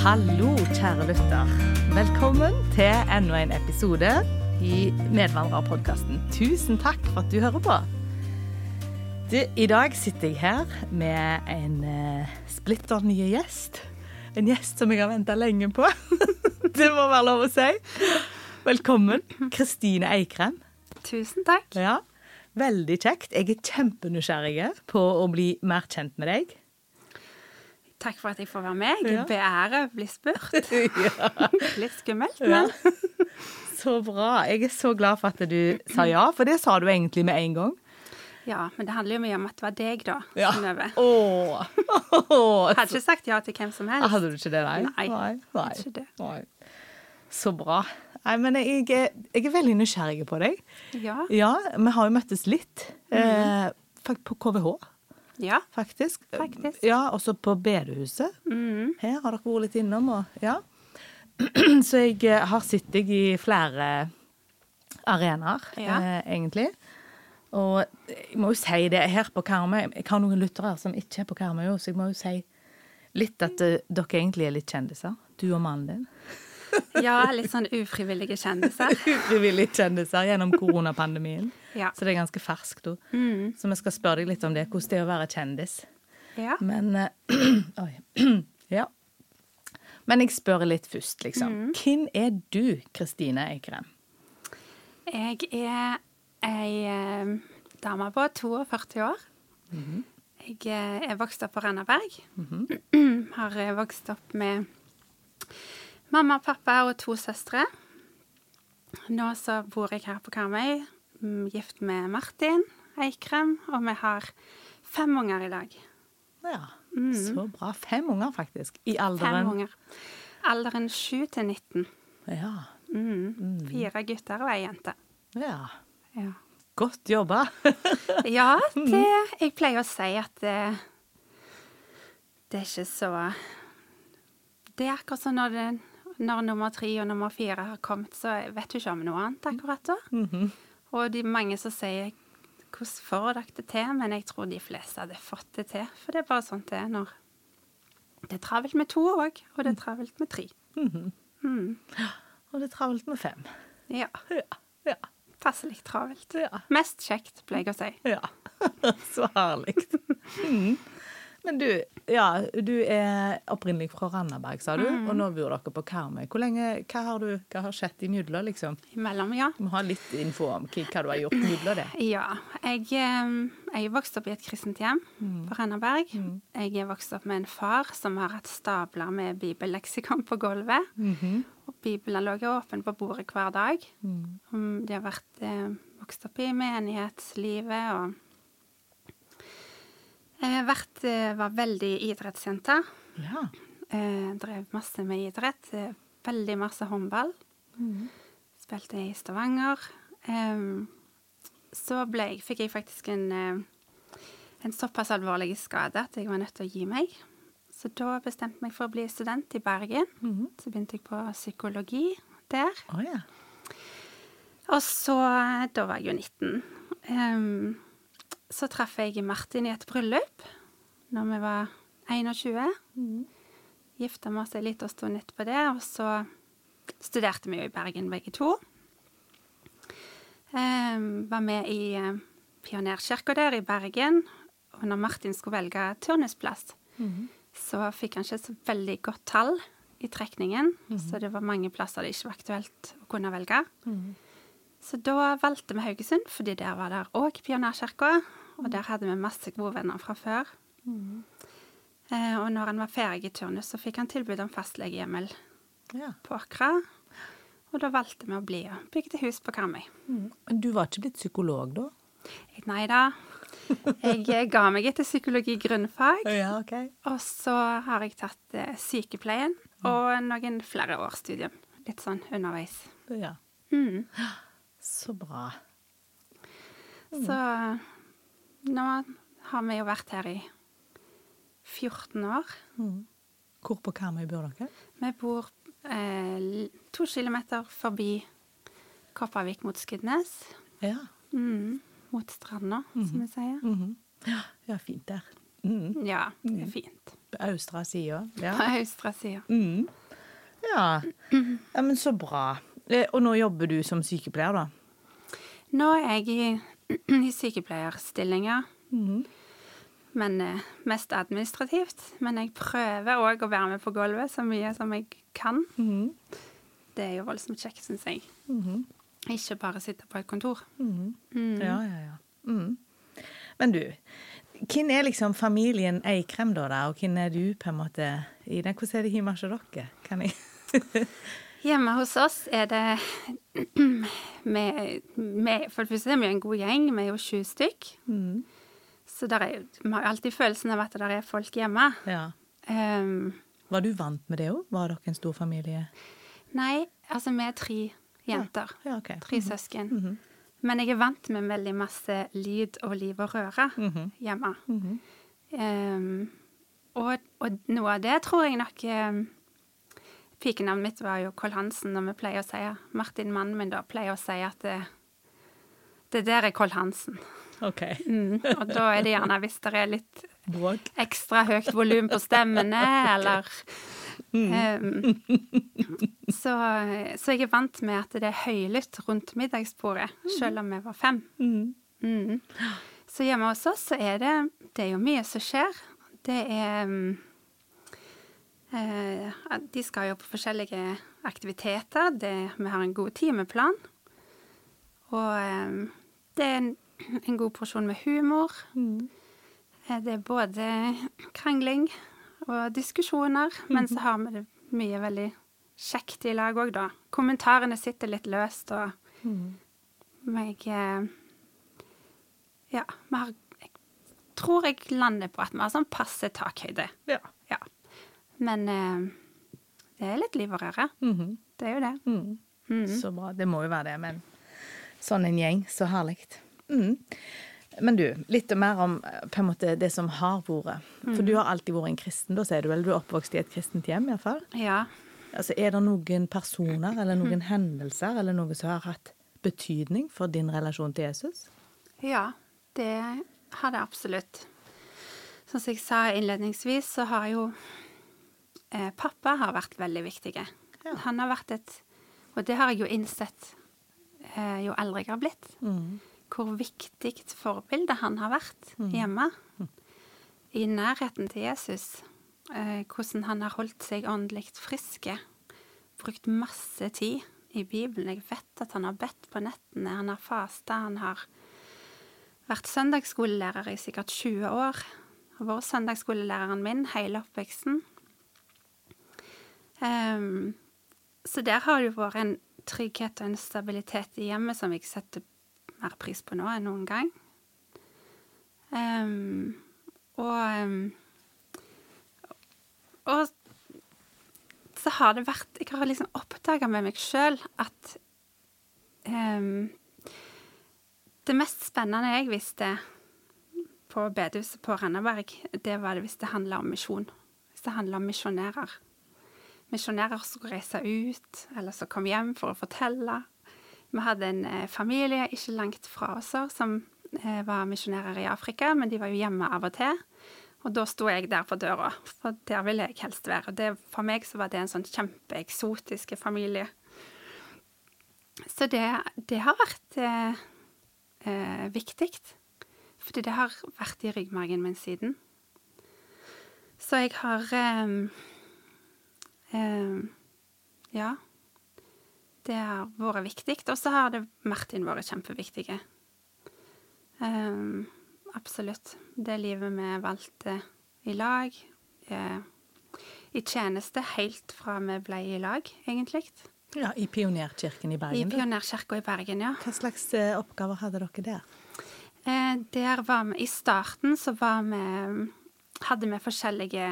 Hallo, kjære lytter. Velkommen til enda en episode i Medvandrerpodkasten. Tusen takk for at du hører på. Du, I dag sitter jeg her med en uh, splitter ny gjest. En gjest som jeg har venta lenge på. det må være lov å si. Velkommen, Kristine Eikrem. Tusen takk. Ja, Veldig kjekt. Jeg er kjempenysgjerrig på å bli mer kjent med deg. Takk for at jeg får være med. Jeg Ja. beærer å bli spurt. ja. Litt skummelt, Ja. men Så bra. Jeg er så glad for at du sa ja, for det sa du egentlig med en gang. ja. Men det handler jo mye om at det var deg, da. Ja. Synnøve. Åh. Åh. Hadde ikke sagt ja til hvem som helst. Hadde du ikke det, nei? Nei, nei. nei. ikke det. nei. Så bra. Nei, men jeg, er- jeg er veldig nysgjerrig på deg. Ja. Ja, vi har jo møttes litt. Eh, på KVH, Ja. faktisk. Faktisk. Ja, også på bedehuset. Mm. Her har dere vært litt innom, og ja. Så jeg eh, har sett deg i flere arenaer, Ja. eh, egentlig. Og jeg må jo si det her på Karmøy Jeg har noen lyttere som ikke er på Karmøy, så jeg må jo si litt at eh, dere egentlig er litt kjendiser. Du og mannen din. ja, litt sånn ufrivillige kjendiser. ufrivillige kjendiser gjennom koronapandemien. Ja. Så det er ganske ferskt. òg. Mm. Så vi skal spørre deg litt om det, hvordan det er å være kjendis. Ja. Men uh, Oi. ja. Men jeg spør litt først, liksom. Hvem er du, Kristine Eikrem? Jeg er ei eh, dame på 42 år. Jeg eh, er vokst opp på Randaberg. Har eh, vokst opp med mamma, pappa og to søstre. Nå så bor jeg her på Karmøy, mm, gift med Martin Eikrem, og vi har fem unger i dag. Ja, så bra. Fem unger, faktisk. I alderen Fem unger. Alderen 7 til 19. Ja. Mm. Fire gutter og ei jente. ja. Ja. Godt jobba. Ja, det Jeg pleier å si at det, det er ikke så Det er akkurat som når, det, når nummer tre og nummer fire har kommet, så vet du ikke om noe annet akkurat da. Og de mange som sier 'hvordan får dere det til?' Men jeg tror de fleste hadde fått det til. For det er bare sånn det er når Det er travelt med to òg, og det er travelt med tre. Mm. Og det er travelt med fem. Ja. Ja. Ja. Passelig travelt. Ja. Mest kjekt, pleier jeg å si. ja. Så herlig. Mm. Men du, ja, du er opprinnelig fra Randaberg, sa du, og nå bor dere på Karmøy. Hvor lenge, hva har, du, hva har skjedd imellom, liksom? Imellom, ja. Vi må ha litt info om hva, hva du har gjort imellom det. Ja. Jeg, jeg vokst opp i et kristent hjem på Randaberg. Jeg er vokst opp med en far som har hatt stabler med bibelleksikon på gulvet. Og Bibelen lå åpen på bordet hver dag. Um, De har vært eh, vokst opp i menighetslivet og eh, vært, eh, var veldig idrettsjente. Ja. Eh, drev masse med idrett. Eh, veldig masse håndball. Spilte i Stavanger. Så ble fikk jeg faktisk en, en såpass alvorlig skade at jeg var nødt til å gi meg. Så da bestemte jeg meg for å bli student i Bergen. Så begynte jeg på psykologi der. Oh, ja. Og så, da var jeg jo 19. Em, så traff jeg Martin i et bryllup når vi var 21. Gifta vi oss en liten stund etterpå det, og så studerte vi jo i Bergen begge to. Em, var med i eh, pionerkirka der i Bergen, og når Martin skulle velge turnusplass, så fikk han ikke så veldig godt tall i trekningen, så det var mange plasser det ikke var aktuelt å kunne velge. Så da valgte vi Haugesund, fordi der var der òg pionerkirka. Og der hadde vi masse gode venner fra før. Eh, og når han var ferdig i turnus, så fikk han tilbud om fastlegehjemmel ja. på Akra. Og da valgte vi å bli og bygde hus på Karmøy. Men du var ikke blitt psykolog da? Nei da. Jeg eh, ga meg etter psykologi grunnfag. Ja, okay. Og så har jeg tatt eh, sykepleien og noen flere års studium. Litt sånn underveis. Ja. Mm. Så bra. Så nå har vi jo vært her i 14 år. Hvor på Karmøy bor dere? Vi bor eh, to kilometer forbi Kopervik mot Skudenes. Ja. Mm. Mot stranda, som vi sier. -hmm. Ja, ja, fint der. Mhm. Ja, det er fint. På austre sida. Ja. på austre sida. Mm. ja. ja. Men så bra. Eh, Og nå jobber du som sykepleier, da? Nå er jeg i, i sykepleierstillinger, Mhm. Men eh, mest administrativt. Men jeg prøver òg å være med på gulvet så mye som jeg kan. Mhm. Det er jo voldsomt kjekt, syns jeg. Mhm. Ikke bare sitte på et kontor. Mhm. Mm. Ja, ja, ja. Mhm. Men du, hvem er liksom familien Eikrem, da? Og hvem er du, på en måte, i den? Hvordan er det hjemme hos dere? Kan jeg Hjemme hos oss er det vi, med, For det første er vi en god gjeng, vi er jo sju stykk. Mhm. Så er, vi har alltid følelsen av at det er folk hjemme. Ja. Um, Var du vant med det òg? Var dere en stor familie? nei, altså vi er tre jenter. Ja, ok. Tre søsken. Mhm. Men jeg er vant med veldig masse lyd og liv og røre Mhm. hjemme. Mhm. Ehm, og, og noe av det tror jeg nok um, Pikenavnet mitt var jo Koll Hansen, og vi pleier å si Martin, mannen min, da pleier å si at det, det der er Koll Hansen. OK. Mm, og da er det gjerne hvis det er litt ekstra høyt volum på stemmene, eller um, så, så jeg er vant med at det er høylytt rundt middagsbordet, selv om vi var fem. Mhm. Mm. Så hjemme hos oss så er det Det er jo mye som skjer. Det er um, eh, De skal jo på forskjellige aktiviteter. Det, vi har en god timeplan. Og eh, det er en, god porsjon med humor. Mhm. Eh, Det er både krangling og diskusjoner, men så har vi det mye veldig kjekt i lag òg, da. Kommentarene sitter litt løst, og mm. jeg eh, Ja, vi har Jeg tror jeg lander på at vi har sånn passe takhøyde. Ja. Ja. Men eh, det er litt liv og røre. Mhm. Det er jo det. Mhm. Mhm. Så bra. Det må jo være det, men sånn en gjeng. Så herlig. Mm. Men du, litt mer om eh, på en måte det som har vært. For du har alltid vært en kristen, da sier du vel? Du er oppvokst i et kristent hjem, iallfall? Ja. Altså, er det noen personer eller noen hendelser eller noe som har hatt betydning for din relasjon til Jesus? Ja, det har det absolutt. Som jeg sa innledningsvis, så har jo eh, Pappa har vært veldig viktig. Ja. Han har vært et Og det har jeg jo innsett eh, jo eldre jeg har blitt. Mm. Hvor viktig forbilde han har vært hjemme. I nærheten til Jesus. Eh, hvordan han har holdt seg åndelig friske. Brukt masse tid i Bibelen. Jeg vet at han har bedt på nettene, han har fasta, han har vært søndagsskolelærer i sikkert 20 år. Har vært søndagsskolelæreren min hele oppveksten. Um, så der har det vært en trygghet og en stabilitet i hjemmet som jeg setter mer pris på nå enn noen gang. Um, og ehm, Og så har det vært Jeg har liksom oppdaga med meg sjøl at um, det mest spennende jeg visste på bedehuset på Randaberg, det var det hvis det handla om misjon. Hvis det handla om misjonærer. Misjonærer som reise ut, eller som kom hjem for å fortelle. Vi hadde en eh, familie ikke langt fra oss som eh, var misjonærer i Afrika, men de var jo hjemme av og til. Og da sto jeg der på døra, for der ville jeg helst være. Det, for meg så var det en sånn kjempeeksotiske familie. Så det, det har vært eh, eh, viktig. Fordi det har vært i ryggmargen min siden. Så jeg har eh, eh, Ja. Det har vært viktig. Og så har det Martin vært kjempeviktig. Um, absolutt. Det livet vi valgte i lag. Eh, I tjeneste helt fra vi ble i lag, egentlig. Ja, I Pionerkirken i Bergen. I Pionerkirka i Bergen, ja. Hva slags eh, oppgaver hadde dere der? Eh, der var vi I starten så var vi Hadde vi forskjellige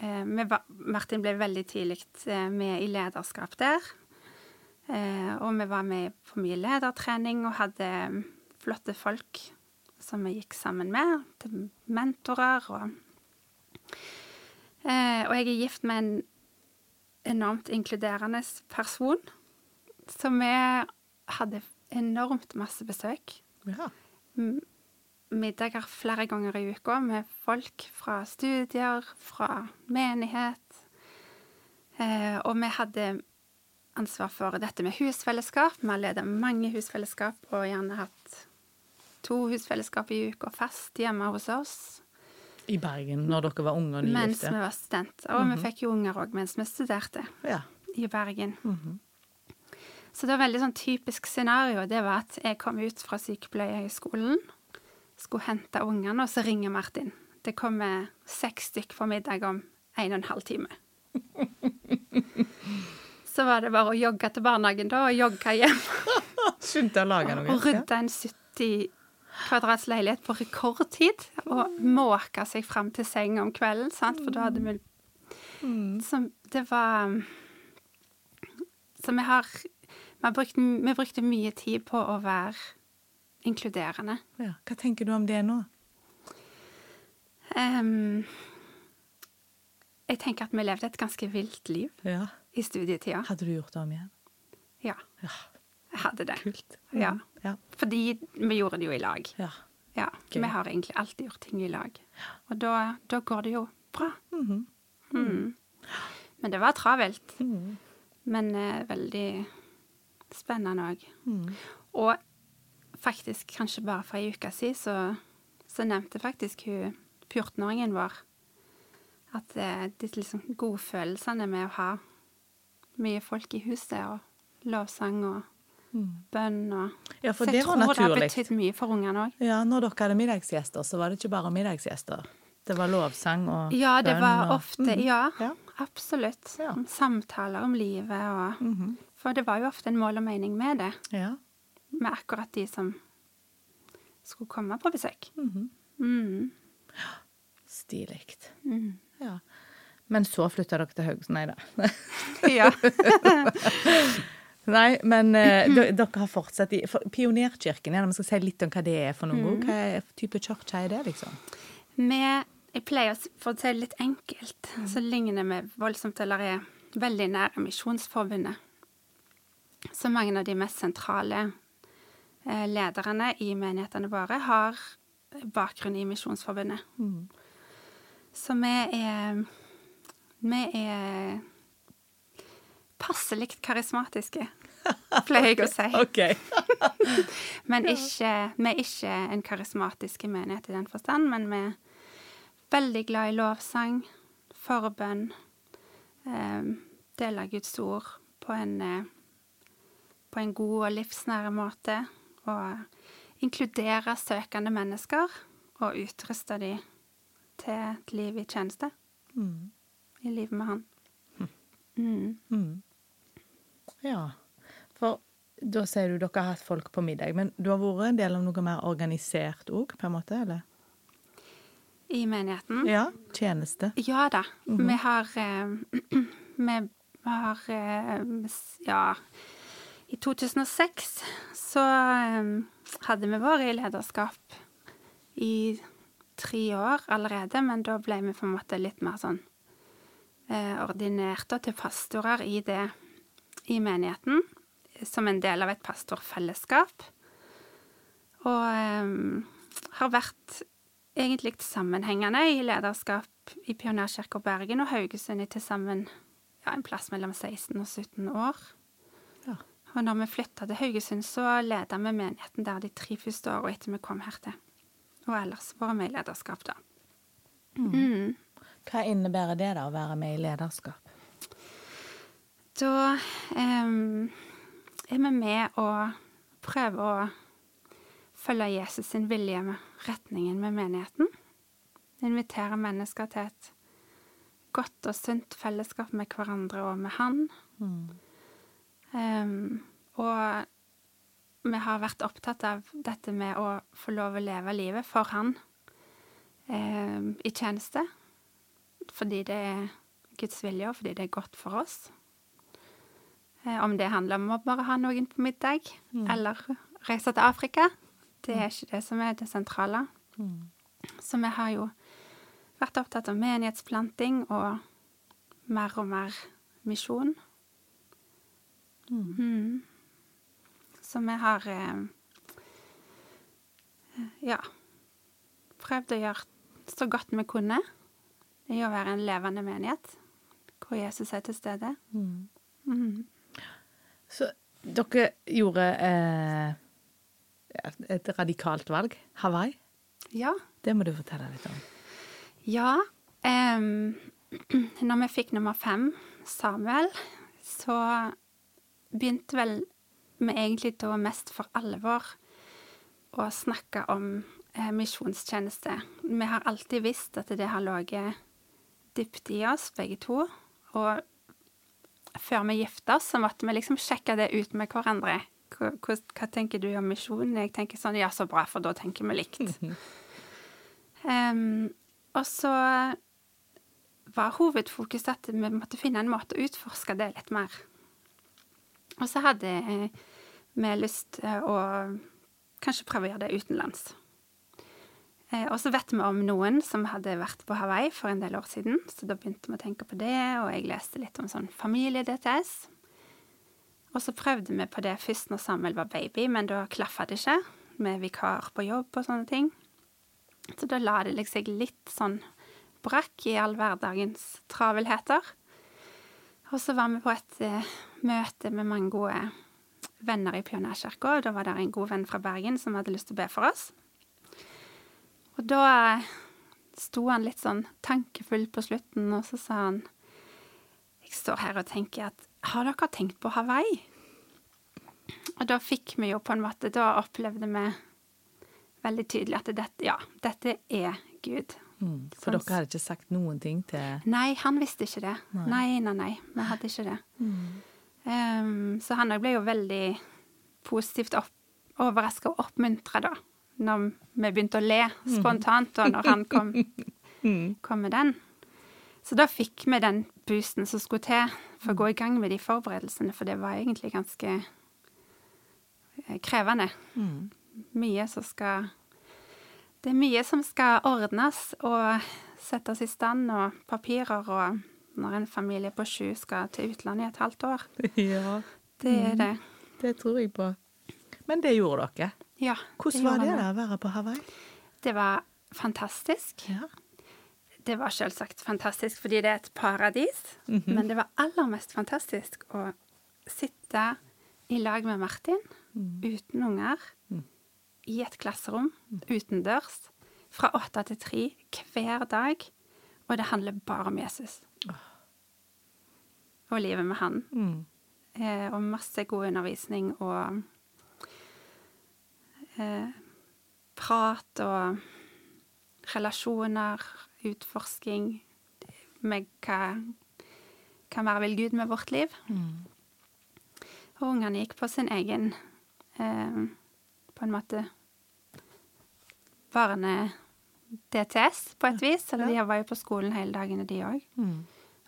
eh, vi var, Martin ble veldig tidlig med i lederskap der. Eh, og vi var med på mye ledertrening og hadde mm, flotte folk som vi gikk sammen med. Til mentorer og eh, Og jeg er gift med en enormt inkluderende person. Så vi hadde enormt masse besøk. Ja. Middager flere ganger i uka med folk fra studier, fra menighet. Eh, og vi hadde ansvar for dette med husfellesskap. Vi har ledet mange husfellesskap og gjerne hatt to husfellesskap i uka fast hjemme hos oss. I Bergen, når dere var unge og Mens vi var studenter. Og vi fikk jo unger òg mens vi studerte Ja. i Bergen. Så det var veldig sånn typisk scenario. Det var at jeg kom ut fra sykepleierhøgskolen, skulle hente ungene, og så ringer Martin. Det kommer seks stykk på middag om en og en halv time. Så var det bare å jogge til barnehagen da, og jogge hjem. Skyndte å lage noe. Og rydde en 70 kvadrats leilighet på rekordtid. Og måke seg fram til seng om kvelden, sant? for da hadde vi Så det var Så vi har vi, brukt, vi brukte mye tid på å være inkluderende. Ja. Hva tenker du om det nå? Um, jeg tenker at vi levde et ganske vilt liv Ja. I studietida. Hadde du gjort det om igjen? Ja, Ja, jeg hadde det. kult. Ja. Ja. Fordi vi gjorde det jo i lag. ja. Ja. Vi har egentlig alltid gjort ting i lag. Og da, da går det jo bra. Mhm. Mm. Men det var travelt. Mhm. Men eh, veldig spennende òg. Mhm. Og faktisk, kanskje bare for ei uke siden, så, så nevnte faktisk hun 14-åringen vår at eh, de liksom godfølelsene med å ha mye folk i huset, og lovsang og bønn og Ja, Så det jeg var tror det har naturlig. betydd mye for ungene òg. Ja, når dere hadde middagsgjester, så var det ikke bare middagsgjester. Det var lovsang og bønn? Ja, det bønn var og- ofte Mhm. Ja, Ja. absolutt. Ja. Samtaler om livet og For det var jo ofte en mål og mening med det, Ja. med akkurat de som skulle komme på besøk. Mhm. Mm. Stilig. Mm. Ja. Men så flytta dere til Haugesund? Nei da. Ja. Nei, men eh, dere har fortsatt i for Pionerkirken, ja, vi skal si litt om hva det er for noe. Mm. Hva type kirke er det, liksom? Vi Jeg pleier å si- for å si det litt enkelt, Mm. så ligner vi voldsomt eller er veldig nære Misjonsforbundet. Så mange av de mest sentrale eh, lederne i menighetene våre har bakgrunn i Misjonsforbundet. Mm. Så vi er Vi er passelig karismatiske, pleier jeg å si. OK. Men ikke, vi er ikke en karismatisk menighet i den forstand, men vi er veldig glad i lovsang, forbønn, eh, dele Guds ord på en, eh, på en god og livsnære måte, og inkludere søkende mennesker og utruste dem til et liv i tjeneste, Mm. I livet med Han. Mm. Mm. Ja. For da sier du dere har hatt folk på middag, men du har vært en del av noe mer organisert òg, på en måte? eller? I menigheten. Ja. Tjeneste. Ja da. Vi har eh, Vi har eh, Ja. I 2006 så eh, hadde vi vært i lederskap i tre år allerede, men da ble vi på en måte litt mer sånn eh, ordinert da, til pastorer i det i menigheten, som en del av et pastorfellesskap. Og eh, har vært egentlig sammenhengende i lederskap i Pionerkirka Bergen og Haugesund i til sammen ja, en plass mellom 16 og 17 år. Ja. Og når vi flytta til Haugesund, så leda vi menigheten der de tre første åra etter vi kom her til. Og ellers var vi i lederskap, da. Mm. Hva innebærer det, da, å være med i lederskap? Da um, er vi med å prøve å følge Jesus sin vilje med retningen med menigheten. Invitere mennesker til et godt og sunt fellesskap med hverandre og med Han. Em, og vi har vært opptatt av dette med å få lov å leve livet for Han um, i tjeneste. Fordi det er Guds vilje, og fordi det er godt for oss. Eh, Om det handler om å bare ha noen på middag, eller reise til Afrika. Det er ikke det som er det sentrale. Så vi har jo vært opptatt av menighetsplanting og mer og mer misjon. Mm. Så vi har eh, Ja. prøvd å gjøre så godt vi kunne i å være en levende menighet hvor Jesus er til stede. Mm. Så dere gjorde eh, et radikalt valg. Hawaii. Ja. Det må du fortelle litt om. Ja. Eh, når vi fikk nummer fem, Samuel, så begynte vel vi egentlig da mest for alvor å snakke om eh, misjonstjeneste. Vi har alltid visst at det har ligget dypt i oss, begge to. Og før vi gifta oss, så måtte vi liksom sjekke det ut med hverandre. Hva, hva, hva tenker du om misjonen? Jeg tenker sånn, ja, så bra, for da tenker vi likt. um, og så var hovedfokuset at vi måtte finne en måte å utforske det litt mer. Og så hadde eh, vi lyst til å kanskje prøve å gjøre det utenlands. Eh, og så vet vi om noen som hadde vært på Hawaii for en del år siden, så da begynte vi å tenke på det, og jeg leste litt om sånn familie-DTS. Og så prøvde vi på det først når Samuel var baby, men da klaffa det ikke, med vikar på jobb og sånne ting. Så da la det seg litt sånn brakk i all hverdagens travelheter. Og så var vi på et uh, møte med mange gode venner i Pionerkirka, og da var det en god venn fra Bergen som hadde lyst til å be for oss. Og da sto han litt sånn tankefull på slutten, og så sa han Jeg står her og tenker at Har dere tenkt på Hawaii? Og da fikk vi jo på en måte Da opplevde vi veldig tydelig at dette, ja, dette er Gud. Mm. For Sånn- dere hadde ikke sagt noen ting til Nei, han visste ikke det. Nei. Nei, nei, nei. Vi hadde ikke det. Ehm, så han òg ble jo veldig positivt opp, overraska og oppmuntra da, når vi begynte å le spontant, og når han kom, kom med den. Så da fikk vi den boosten som skulle til for å gå i gang med de forberedelsene, for det var egentlig ganske eh, krevende. Mm. Mye som skal Det er mye som skal ordnes og settes i stand, og papirer, og når en familie på sju skal til utlandet i et halvt år. Ja, Det er det. det tror jeg på. Men det gjorde dere. Ja. Hvordan var det da å være på Hawaii? Det var fantastisk. Ja. Det var selvsagt fantastisk fordi det er et paradis, men det var aller mest fantastisk å sitte i lag med Martin, uten unger, i et klasserom, utendørs, fra åtte til tre hver dag, og det handler bare om Jesus. Og livet med han. Mm. Eh, og masse god undervisning og prat og relasjoner, utforsking med hva, kan mer vil Gud med vårt liv. Og ungene gikk på sin egen eh, på en måte barne-DTS på et vis. Eller de var jo på skolen hele dagene, de òg. Mm.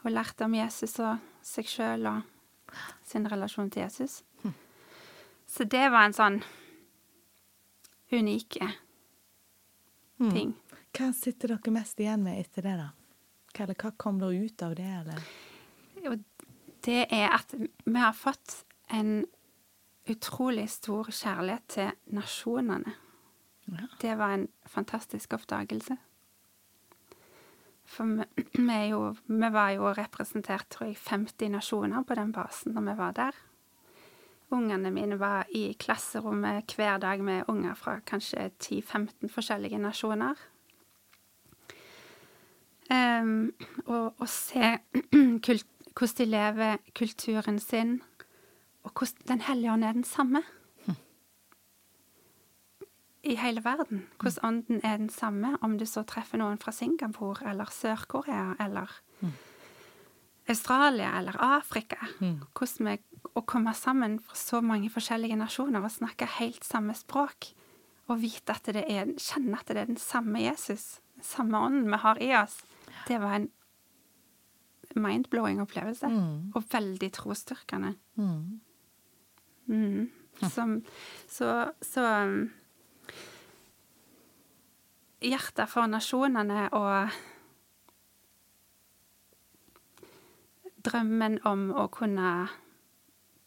Og lærte om Jesus og seg sjøl og sin relasjon til Jesus. Så det var en sånn unike ting. Hva sitter dere mest igjen med etter det, da? Hva, hva kom da ut av det, eller? Jo, det er at vi har fått en utrolig stor kjærlighet til nasjonene. Ja. Det var en fantastisk oppdagelse. For vi, vi, jo, vi var jo representert, tror jeg, 50 nasjoner på den basen når vi var der. Ungene mine var i klasserommet hver dag med unger fra kanskje 10-15 forskjellige nasjoner. Um, og å se hvordan de lever kulturen sin, og hvordan Den hellige ånd er den samme i hele verden. Hvordan ånden er den samme om du så treffer noen fra Singapore eller Sør-Korea eller Australia eller Afrika. Hvordan vi å komme sammen fra så mange forskjellige nasjoner og snakke helt samme språk. Og vite at det er, kjenne at det er den samme Jesus, den samme ånden vi har i oss. Det var en mind-blowing opplevelse. Og veldig trosstyrkende. Mm. Mm. Som, så så um, Hjertet for nasjonene og drømmen om å kunne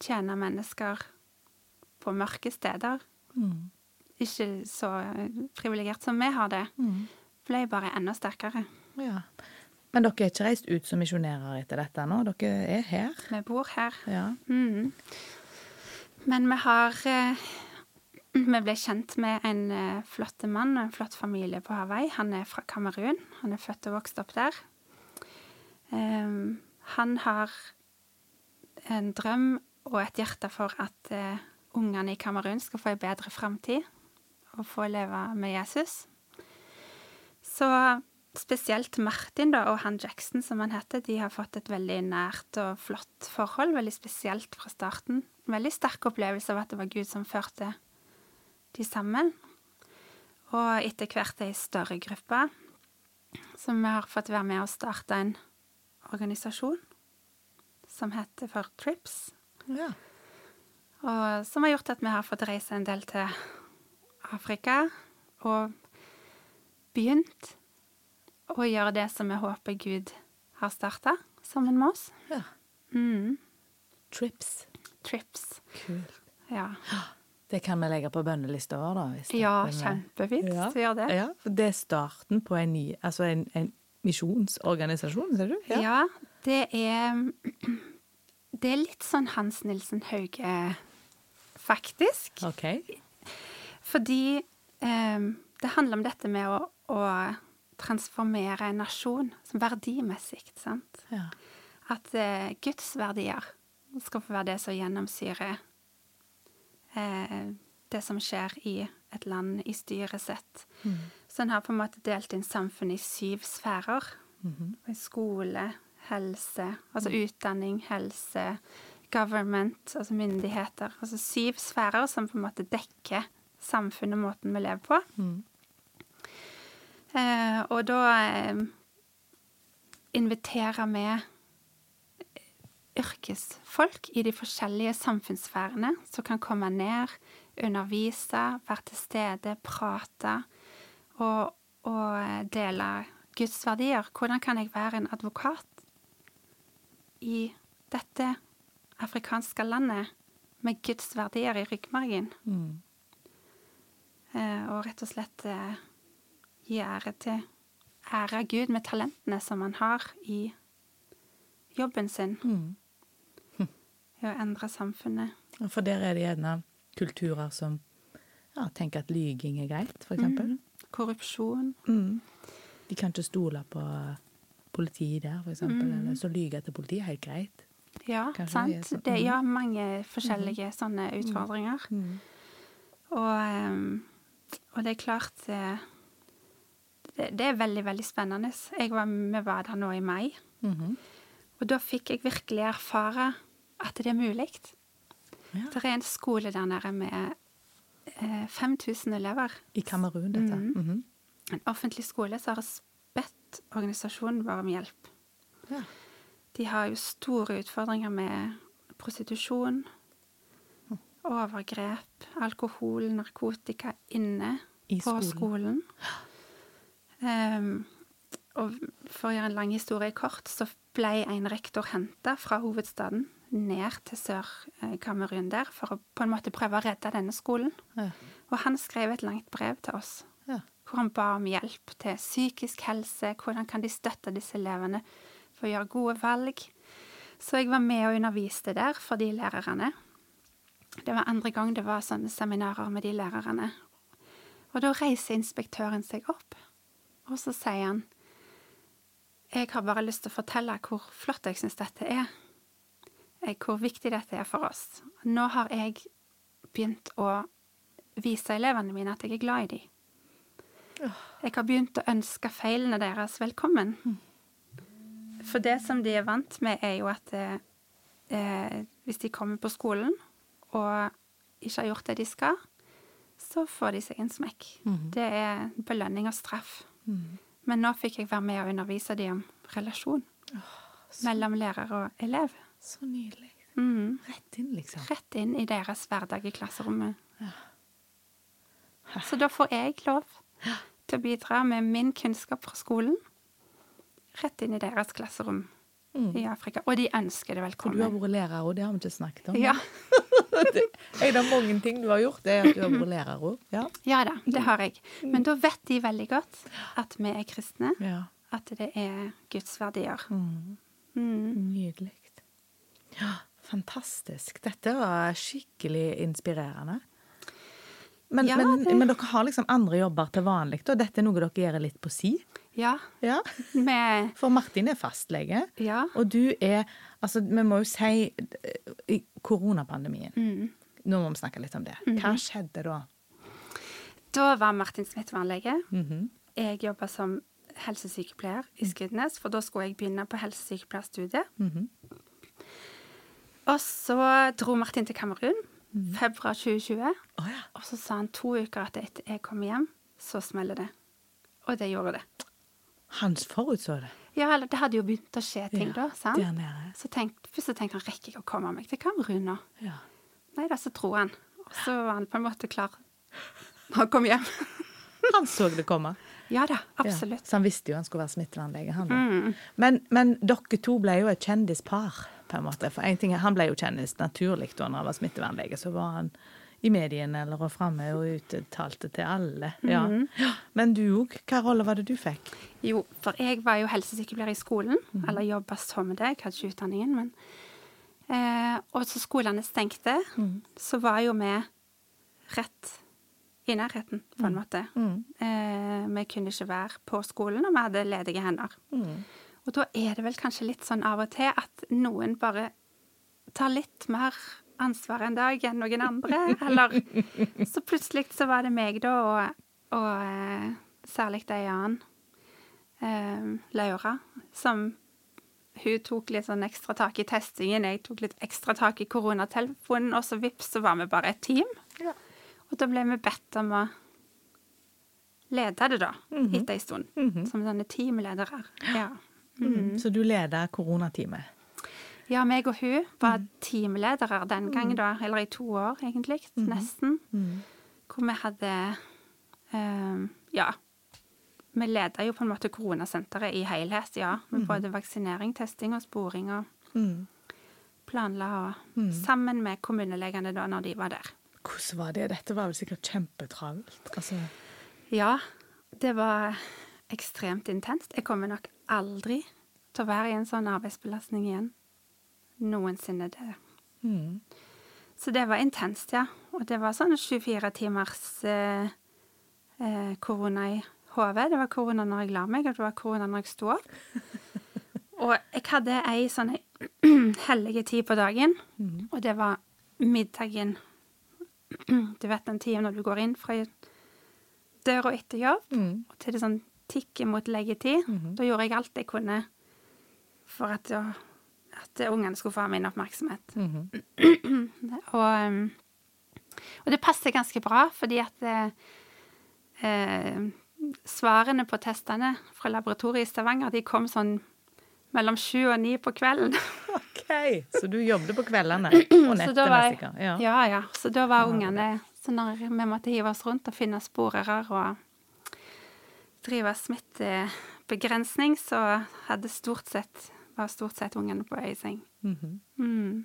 tjene mennesker på mørke steder. Mm. Ikke så privilegert som vi har det, ble bare enda sterkere. Ja. Men dere er ikke reist ut som misjonærer etter dette nå? Dere er her? Vi bor her. Ja. Mm. Men vi har eh, Vi ble kjent med en eh, flott mann og en flott familie på Hawaii. Han er fra Kamerun. Han er født og vokst opp der. Um, han har en drøm og et hjerte for at eh, ungene i Kamerun skal få en bedre framtid og få leve med Jesus. Så spesielt Martin da, og han Jackson, som han heter, de har fått et veldig nært og flott forhold. Veldig spesielt fra starten. En veldig sterk opplevelse av at det var Gud som førte de sammen. Og etter hvert ei større gruppe, som vi har fått være med og starte en organisasjon som heter for TRIPS. Ja. Og som har gjort at vi har fått reise en del til Afrika og begynt å gjøre det som vi håper Gud har starta sammen med oss. ja. Mm. Trips. Trips. Kult. Ja, Det kan vi legge på bønnelista vår, da. Hvis ja kjempefint. Ja. Vi gjør det. Ja, for det er starten på en ny Altså en, en misjonsorganisasjon, ser du? Ja. det er Det er litt sånn Hans Nilsen Hauge, faktisk. OK. Fordi um, det handler om dette med å, å transformere en nasjon som verdimessig, sant? Ja. At uh, Guds verdier skal få være det som gjennomsyrer uh, det som skjer i et land, i styresett. Så en har på en måte delt inn samfunnet i syv sfærer. Og i skole, helse, altså utdanning, helse, government, altså myndigheter. Altså syv sfærer som på en måte dekker samfunnet og måten vi lever på. Eh, og da eh, inviterer vi yrkesfolk i de forskjellige samfunnssfærene som kan komme ned, undervise, være til stede, prate og, og dele Guds verdier. Hvordan kan jeg være en advokat i dette afrikanske landet med Guds verdier i ryggmargen? Mm. Eh, og rett og slett eh, gi ære til ære Gud med talentene som han har i jobben sin. Mm. I å endre samfunnet. For der er det gjerne kulturer som ja, tenker at lyging er greit, for eksempel. Korrupsjon. Mm. De kan ikke stole på politiet der, eksempel. Mm. Eller så lyge til politiet helt greit. Ja, Kanskje sant. det er sånn. Mhm. er mange forskjellige sånne utfordringer. Og, ehm, og det er klart eh, det, det er veldig, veldig spennende. Jeg var, vi var der nå i mai, Mhm. og da fikk jeg virkelig erfare at det er mulig. Ja. Det er en skole der nede med eh, 5000 elever. I Kamerun, dette. Mm. Mhm. En offentlig skole som har bedt organisasjonen vår om hjelp. Ja. De har jo store utfordringer med prostitusjon, overgrep, alkohol, narkotika inne I på skolen. skolen. Um, og for å gjøre en lang historie kort, så ble en rektor henta fra hovedstaden ned til Sør-Kamerun der for å på en måte prøve å redde denne skolen. Ja. Og han skrev et langt brev til oss. Hvor han ba om hjelp til psykisk helse, hvordan kan de støtte disse elevene for å gjøre gode valg. Så jeg var med og underviste der for de lærerne. Det var andre gang det var sånne seminarer med de lærerne. Og da reiser inspektøren seg opp, og så sier han Jeg har bare lyst til å fortelle hvor flott jeg syns dette er. Eh, Hvor viktig dette er for oss. Nå har jeg begynt å vise elevene mine at jeg er glad i dem. Jeg har begynt å ønske feilene deres velkommen. For det som de er vant med, er jo at eh, eh, hvis de kommer på skolen og ikke har gjort det de skal, så får de seg en smekk. Det er belønning og straff. Men nå fikk jeg være med og undervise dem om relasjon mellom lærer og elev. Så nydelig. Mhm. Rett inn, liksom. Rett inn i deres hverdag i klasserommet. Så da får jeg lov til å bidra med min kunnskap fra skolen rett inn i deres klasserom i Afrika. Og de ønsker det velkommen. For du har vært lærer, og det har vi ikke snakket om. Ja. det, en av mange ting du har gjort, det er at du har vært lærer òg. Ja. Ja da, det har jeg. Men da vet de veldig godt at vi er kristne. ja. At det er Guds verdier. Mm. Mm. Nydelig. Ja, fantastisk. Dette var skikkelig inspirerende. Men, Ja, men, det- men dere har liksom andre jobber til vanlig, og dette er noe dere gjør litt på si? Ja, Ja. Med... For Martin er fastlege, Ja. og du er Altså, vi må jo si koronapandemien. Mm. Nå må vi snakke litt om det. Hva skjedde da? Da var Martin smittevernlege. Mhm. Jeg jobba som helsesykepleier i Skudenes, for da skulle jeg begynne på helsesykepleierstudiet. -hmm. Og så dro Martin til Kamerun februar 2020. Oh, ja. Og så sa han to uker etter jeg kom hjem, så smeller det. Og det gjorde det. Han forutså det. Ja, eller det hadde jo begynt å skje ting Ja, da, sant? Så tenk, først så tenkte han, rekker jeg å komme meg til Kamerun nå? Ja. Nei da, så dro han. Og så var han på en måte klar Han kom hjem. Han så det komme. ja da, Ja, absolutt. så han visste jo han skulle være smittevernlege. Han, da. Mm. men, men dere to ble jo et kjendispar, på en måte. For en ting, Han ble jo kjendis naturlig da han var smittevernlege. Så var han i mediene eller og framme og uttalte til alle. Ja. Mm -hmm. Men du òg, hva rolle var det du fikk? Jo, for jeg var jo helsesykepleier i skolen, eller jobba som det, jeg hadde ikke utdanningen, men eh, Og så skolene stengte, så var jo vi rett i nærheten, på en måte. Eh, vi kunne ikke være på skolen, og vi hadde ledige hender. Og da er det vel kanskje litt sånn av og til at noen bare tar litt mer ansvar en dag enn noen andre, eller Så plutselig så var det meg, da, og, og eh, særlig ei annen, eh, Laura, som hun tok litt sånn ekstra tak i testingen, jeg tok litt ekstra tak i koronatelefonen, og så vips, så var vi bare et team. Ja. Og da ble vi bedt om å lede det, da, etter ei stund. Som sånne teamledere. Ja. Mm. Så du leda koronateamet. ja, meg og hun var teamledere den gang, da, eller i to år, egentlig, nesten. Hvor vi hadde eh, Ja. Vi leda jo på en måte koronasenteret i helhet, ja. Med både vaksinering, testing og sporing og Mm. planla og Sammen med kommunelegene da, når de var der. Hvordan var det? Dette var vel sikkert kjempetravelt. Altså, Ja, det var ekstremt intenst. Jeg kommer nok aldri til å være i en sånn arbeidsbelastning igjen. Noensinne. det. mm. Så det var intenst, ja. Og det var sånn 24 timers eh, eh, korona i hodet. Det var korona når jeg la meg, og det var korona når jeg sto opp. Og jeg hadde ei sånn hellige tid på dagen, og det var middagen. Du vet den tida når du går inn fra døra etter jobb, Mm. og til det sånn tikker mot leggetid. Da gjorde jeg alt jeg kunne for at, at ungene skulle få min oppmerksomhet. Og, -hmm. og det passer ganske bra, fordi at eh, eh, svarene på testene fra laboratoriet i Stavanger de kom sånn mellom sju og ni på kvelden. OK! Så du jobbet på kveldene og nettene, sikkert. Ja. ja, ja. Så da var ungene Så når vi måtte hive oss rundt og finne sporere og drive smittebegrensning, så hadde stort sett var stort sett ungene på ei seng. -hmm. Mm.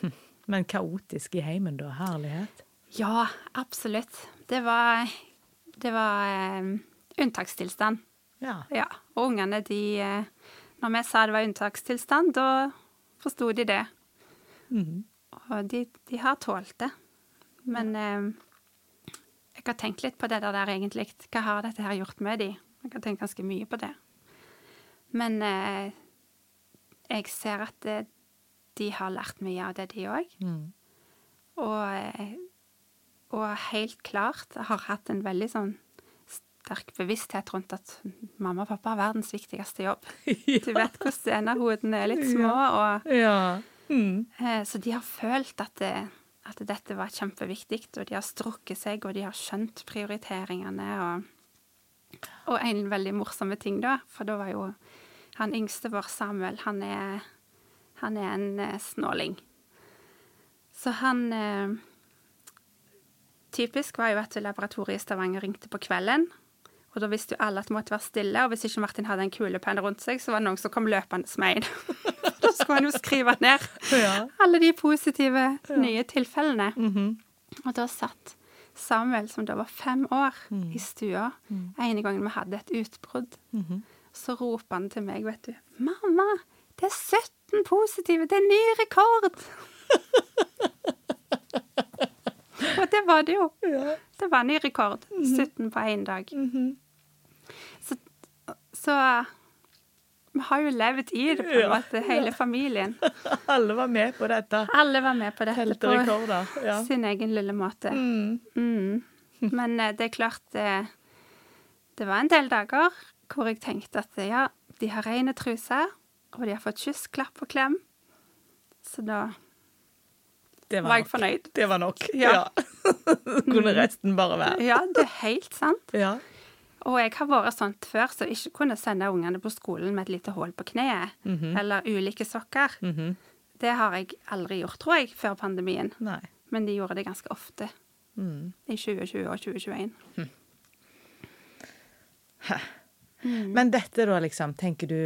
Men kaotisk i heimen, da. Herlighet. Ja, absolutt. Det var, det var eh, unntakstilstand. Ja. Ja. Og ungene, de eh, Når vi sa det var unntakstilstand, da forsto de det. Mhm. Og de, de har tålt det. Men eh, jeg har tenkt litt på det der, egentlig. Hva har dette her gjort med de? Jeg har tenkt ganske mye på det. Men eh, jeg ser at det, de har lært mye av det, de òg. Mm. Og, eh, og helt klart har hatt en veldig sånn sterk bevissthet rundt at mamma og pappa har verdens viktigste jobb. Du vet hvordan scenehodene er litt små, og Ja. Mm. Eh, Så de har følt at, det, at dette var kjempeviktig, og de har strukket seg, og de har skjønt prioriteringene. Og, og en veldig morsomme ting, da, for da var jo han yngste vår, Samuel, han er, han er en eh, snåling. Så han eh, Typisk var jo at laboratoriet i Stavanger ringte på kvelden. Og da visste jo alle at det måtte være stille, og hvis ikke Martin hadde en kulepenn rundt seg, så var det noen som kom løpende med en. Så skulle han jo skrive ned alle de positive nye tilfellene. Mhm. Og da satt Samuel, som da var fem år, Mm. i stua ene gangen vi hadde et utbrudd. Mhm. Så roper han til meg, vet du. 'Mamma, det er 17 positive! Det er ny rekord!' Og det var det jo. Ja. Det var ny rekord. 17 på én dag. Mhm. Så, så vi har jo levd i det, på en måte, hele familien. Alle var med på dette. Alle var med på dette på. Ja. sin egen lille måte. Mm. Mm. Men eh, det er klart det, det var en del dager hvor jeg tenkte at ja, de har rene truser, og de har fått kyss, klapp og klem. Så da Det var jeg nok. fornøyd. Det var nok. Ja. Ja. Kunne resten bare være. Ja, det er helt sant. Ja. Og jeg har vært sånn før, så ikke kunne sende ungene på skolen med et lite hull på kneet, eller ulike sokker. Mhm. Det har jeg aldri gjort, tror jeg, før pandemien. Nei. Men de gjorde det ganske ofte Mm. i 2020 og 2021. Men dette da, liksom, tenker du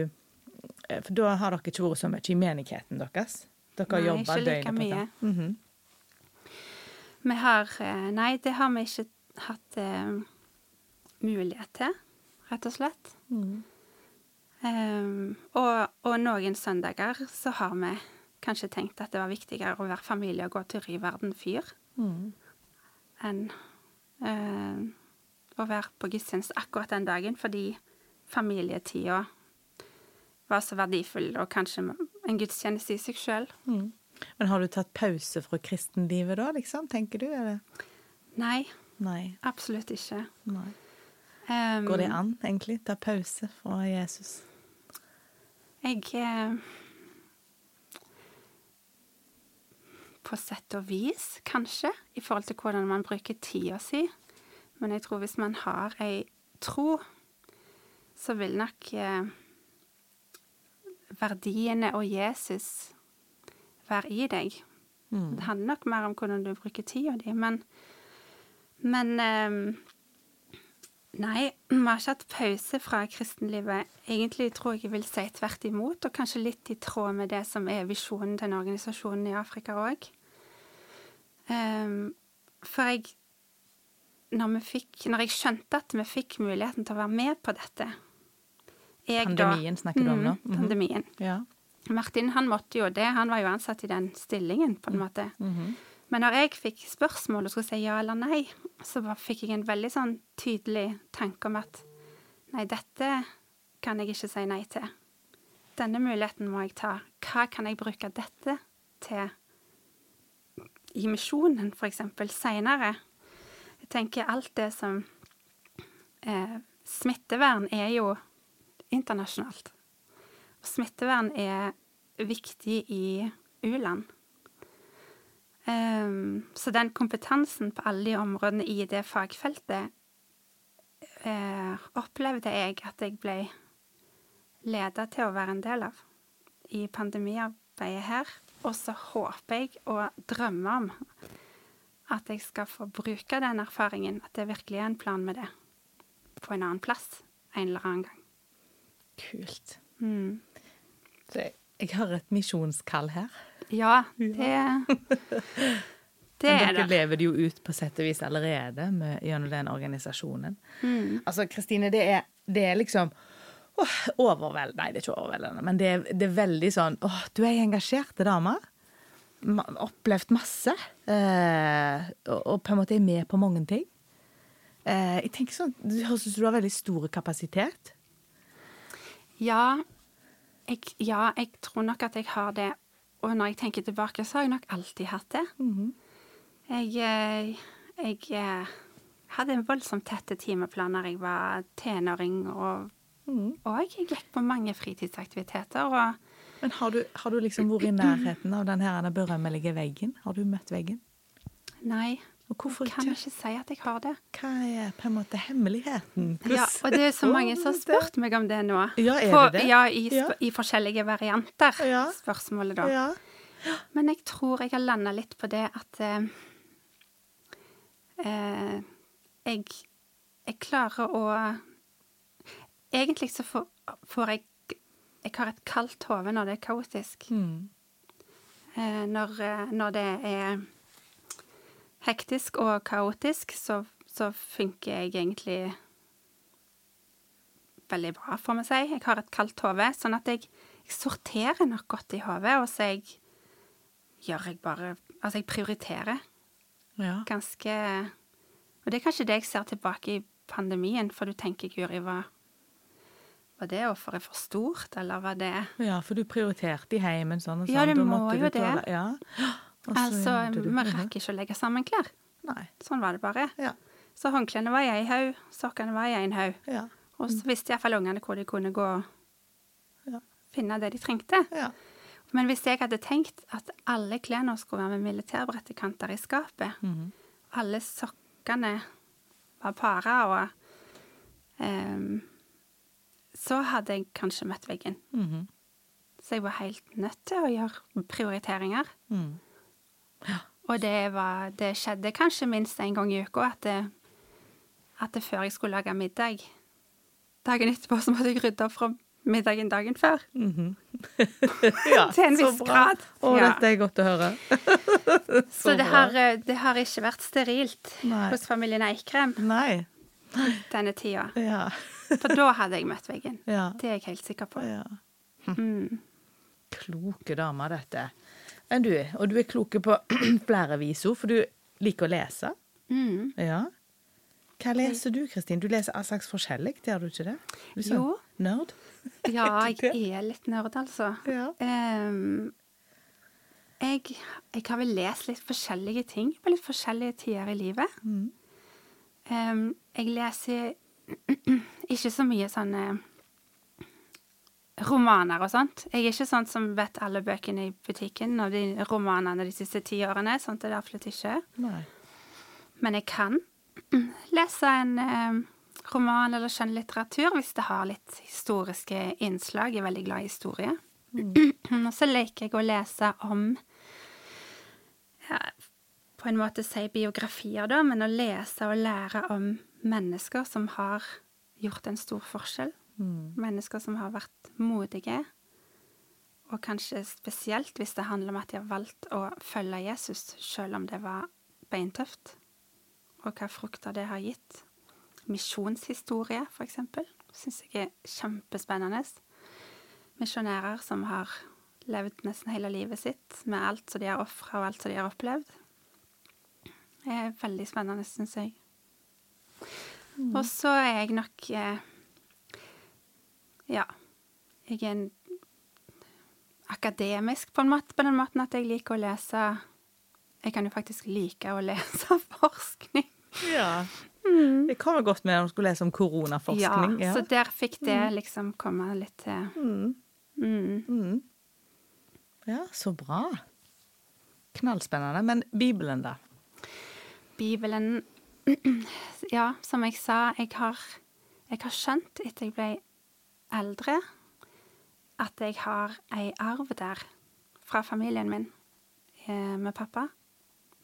eh, For da har dere ikke vært så mye i menigheten deres? Dere har jobba døgnet på det? Nei, ikke like mye. Mhm. Vi har eh, Nei, det har vi ikke hatt eh, mulighet til, rett og slett. Mm. Um, og, og noen søndager så har vi kanskje tenkt at det var viktigere å være familie og gå tur i Verden fyr Mm. enn um, å være på gudstjeneste akkurat den dagen, fordi familietida var så verdifull, og kanskje en gudstjeneste i seg sjøl. Mm. Men har du tatt pause fra kristenlivet da, liksom, tenker du? Eller? Nei, Nei. absolutt ikke. Nei. Um, Går det an, egentlig? Ta pause fra Jesus? Jeg eh, På sett og vis, kanskje, i forhold til hvordan man bruker tida si. Men jeg tror hvis man har ei tro, så vil nok eh, verdiene og Jesus være i deg. Mm. Det handler nok mer om hvordan du bruker tida di, men Men eh, Nei, vi har ikke hatt pause fra kristenlivet. Egentlig tror jeg jeg vil si tvert imot, og kanskje litt i tråd med det som er visjonen til den organisasjonen i Afrika òg. for jeg når, vi fikk, når jeg skjønte at vi fikk muligheten til å være med på dette jeg da- Pandemien snakker du om nå? Mm, Mhm. Pandemien. Ja. Martin han måtte jo det, han var jo ansatt i den stillingen, på en måte. Mhm. Men når jeg fikk spørsmål og skulle si ja eller nei, så fikk jeg en veldig sånn tydelig tanke om at nei, dette kan jeg ikke si nei til. Denne muligheten må jeg ta. Hva kan jeg bruke dette til i misjonen, eksempel, seinere? Jeg tenker alt det som eh, Smittevern er jo internasjonalt. Smittevern er viktig i u-land. Ehm, så den kompetansen på alle de områdene i det fagfeltet uh, opplevde jeg at jeg ble leda til å være en del av i pandemiarbeidet her. Og så håper jeg og drømmer om at jeg skal få bruke den erfaringen, at det virkelig er en plan med det, på en annen plass en eller annen gang. Kult. Mm. Så jeg, jeg har et misjonskall her. Ja, det Det Men det. dere lever det jo ut på sett og vis allerede med, gjennom den organisasjonen. Mm. Altså, Kristine, det er, det er liksom åh, overveldende Nei, det er ikke overveldende, men det er, det er veldig sånn åh, du er engasjerte dame. Opplevd masse. Eh, og, og på en måte er med på mange ting. Eh, jeg tenker sånn, Det høres ut som du har veldig stor kapasitet. Ja jeg, ja, jeg tror nok at jeg har det. Og når jeg tenker tilbake, så har jeg nok alltid hatt det. Jeg, eh, jeg eh, hadde en voldsomt tette timeplaner jeg var tenåring, og, og jeg gikk på mange fritidsaktiviteter. Og Men har du, har du liksom vært i nærheten av den her berømmelige veggen? Har du møtt veggen? nei, Og hvorfor kan ikke? ikke si at jeg har det. Hva er på en måte hemmeligheten? Ja, og det er så mange som har spurt meg om det nå. Ja, er På- det det? Ja, i, Ja. i forskjellige varianter, Ja. spørsmålet da. Ja. Men jeg tror jeg har landa litt på det at eh, eh, jeg, jeg klarer å Egentlig så får, får jeg jeg har et kaldt hode når det er kaotisk. Mm. Eh, når, eh, når det er hektisk og kaotisk, så, så funker jeg egentlig veldig bra, får vi si. Jeg har et kaldt hode, sånn at jeg, jeg sorterer nok godt i hodet, og så jeg gjør jeg bare Altså, jeg prioriterer Ja. ganske Og det er kanskje det jeg ser tilbake i pandemien, for du tenker, Guri, hva var det offeret for stort, eller var det ja, for du prioriterte i heimen sånn og sånn. Ja, du må jo tåle- det. Ja. Altså, vi rakk ikke å legge sammen klær. Nei. Sånn var det bare. Ja. Så håndklærne var i én haug, sokkene var i en haug. Ja. Og så visste iallfall ungene hvor de kunne gå og Ja. finne det de trengte. ja. Men hvis jeg hadde tenkt at alle klærne skulle være med militærbrettekanter i skapet, Mhm. alle sokkene var para og um, Så hadde jeg kanskje møtt veggen. Mhm. Så jeg var helt nødt til å gjøre prioriteringer. Mm. Og det, var, det skjedde kanskje minst en gang i uka at, at det før jeg skulle lage middag Dagen etterpå så måtte jeg rydde opp fra middagen dagen før. Mhm. ja, Til en viss grad. Å, Ja. dette er godt å høre. Så, det, har, eh, det har ikke vært sterilt Nei. hos familien Eikrem Nei. denne tida. Ja. For da hadde jeg møtt veggen. Ja. Det er jeg helt sikker på. ja. Mm. Kloke damer, dette. Men du, og du er kloke på flere visord, for du liker å lese. Mm. Ja. Hva leser du, Kristin? Du leser all slags forskjellig, gjør du ikke det? Du er sånn Jo. Nerd? Ja, Er jeg er litt nerd, altså. Ja. Um, jeg, jeg har vel lest litt forskjellige ting på litt forskjellige tider i livet. Mm. Um, jeg leser ikke så mye sånne romaner og sånt. Jeg er ikke sånn som vet alle bøkene i butikken og de romanene de siste ti årene. Sånt er det absolutt ikke. Nei. Men jeg kan lese en eh, roman eller skjønnlitteratur hvis det har litt historiske innslag. Jeg er veldig glad i historie. Og så liker jeg å lese om ja, På en måte si biografier, da, men å lese og lære om mennesker som har gjort en stor forskjell. Mm. Mennesker som har vært modige. Og kanskje spesielt hvis det handler om at de har valgt å følge Jesus, selv om det var beintøft. Og hva frukter det har gitt. Misjonshistorie, for eksempel, syns jeg er kjempespennende. Misjonærer som har levd nesten hele livet sitt med alt som de har ofra og alt som de har opplevd. Det er veldig spennende, syns jeg. Og så er jeg nok eh, Ja. Jeg er en akademisk på, en måte, på den måten at jeg liker å lese Jeg kan jo faktisk like å lese forskning. Ja. Det kommer godt med når du skulle lese om koronaforskning. Ja, så der fikk det liksom komme litt til. Mm. Mm. Mm. Ja, så bra. Knallspennende. Men Bibelen, da? Bibelen Ja, som jeg sa, jeg har, jeg har skjønt etter jeg ble eldre, at jeg har ei arv der fra familien min eh, med pappa,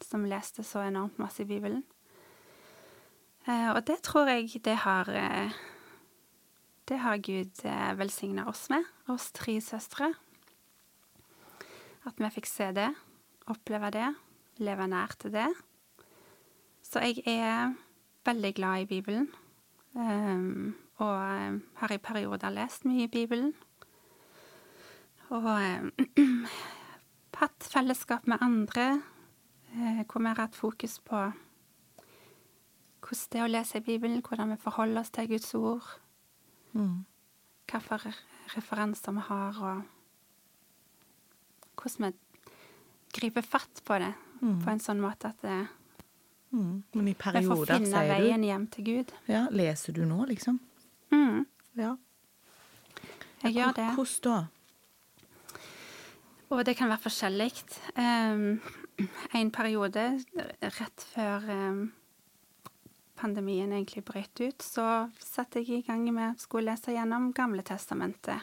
som leste så enormt masse i Bibelen. Eh, og det tror jeg det har eh, Det har Gud velsigna oss med, oss tre søstre. At vi fikk se det, oppleve det, leve nær til det. Så jeg er veldig glad i Bibelen. Um, og har i perioder lest mye i Bibelen. Og um, hatt fellesskap med andre, eh, hvor vi har hatt fokus på hvordan det er å lese i Bibelen, hvordan vi forholder oss til Guds ord, Mm. hvilke referanser vi har, og hvordan vi griper fatt på det Mm. på en sånn måte at det, Mm. Men i vi får finne veien hjem til Gud. Ja, Leser du nå, liksom? Mm, Ja. jeg gjør det. Hvordan da? Og det kan være forskjellig. Um, en periode rett før um, pandemien egentlig brøt ut, så satte jeg i gang med å lese gjennom Gamle testamentet.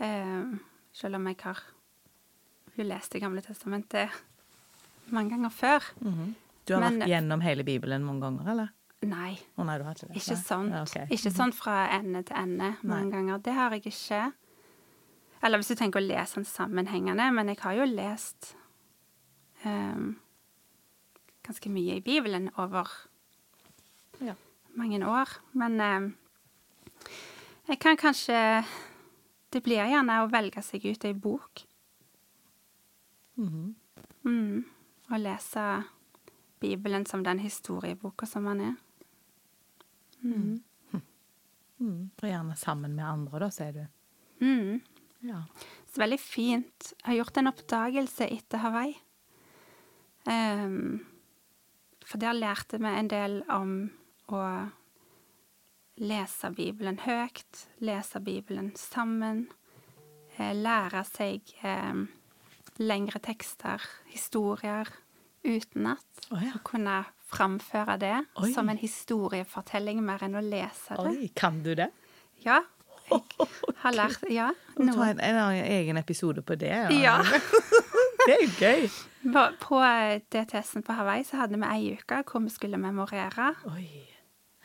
Um, selv om jeg har hun lest Det gamle testamentet mange ganger før. Mhm. Du har Men- vært gjennom hele Bibelen mange ganger, eller? Nei, Oh, nei, ikke det? ikke sånn. Ja, ok. Ikke sånn fra ende til ende mange Nei. ganger. Det har jeg ikke. Eller hvis du tenker å lese den sammenhengende, men jeg har jo lest um, ganske mye i Bibelen over Ja. mange år. Men um, jeg kan kanskje Det blir gjerne å velge seg ut ei bok. Mhm. Mm, og lese Bibelen som den historieboka som den er. Mm. Mm. Og gjerne sammen med andre, da, sier du. Mm. Ja. Så veldig fint. Jeg har gjort en oppdagelse etter Hawaii. Um, for der lærte vi en del om å lese Bibelen høyt, lese Bibelen sammen, eh, lære seg um, lengre tekster, historier, utenat. Oh, ja. Og kunne framføre det Oi. som en historiefortelling mer enn å lese det. Oi, kan du det? Ja, jeg har lært Ja. Må ta en, en egen episode på det. Ja. det er jo gøy. På, på DTS-en på Hawaii så hadde vi ei uke hvor vi skulle memorere Oi.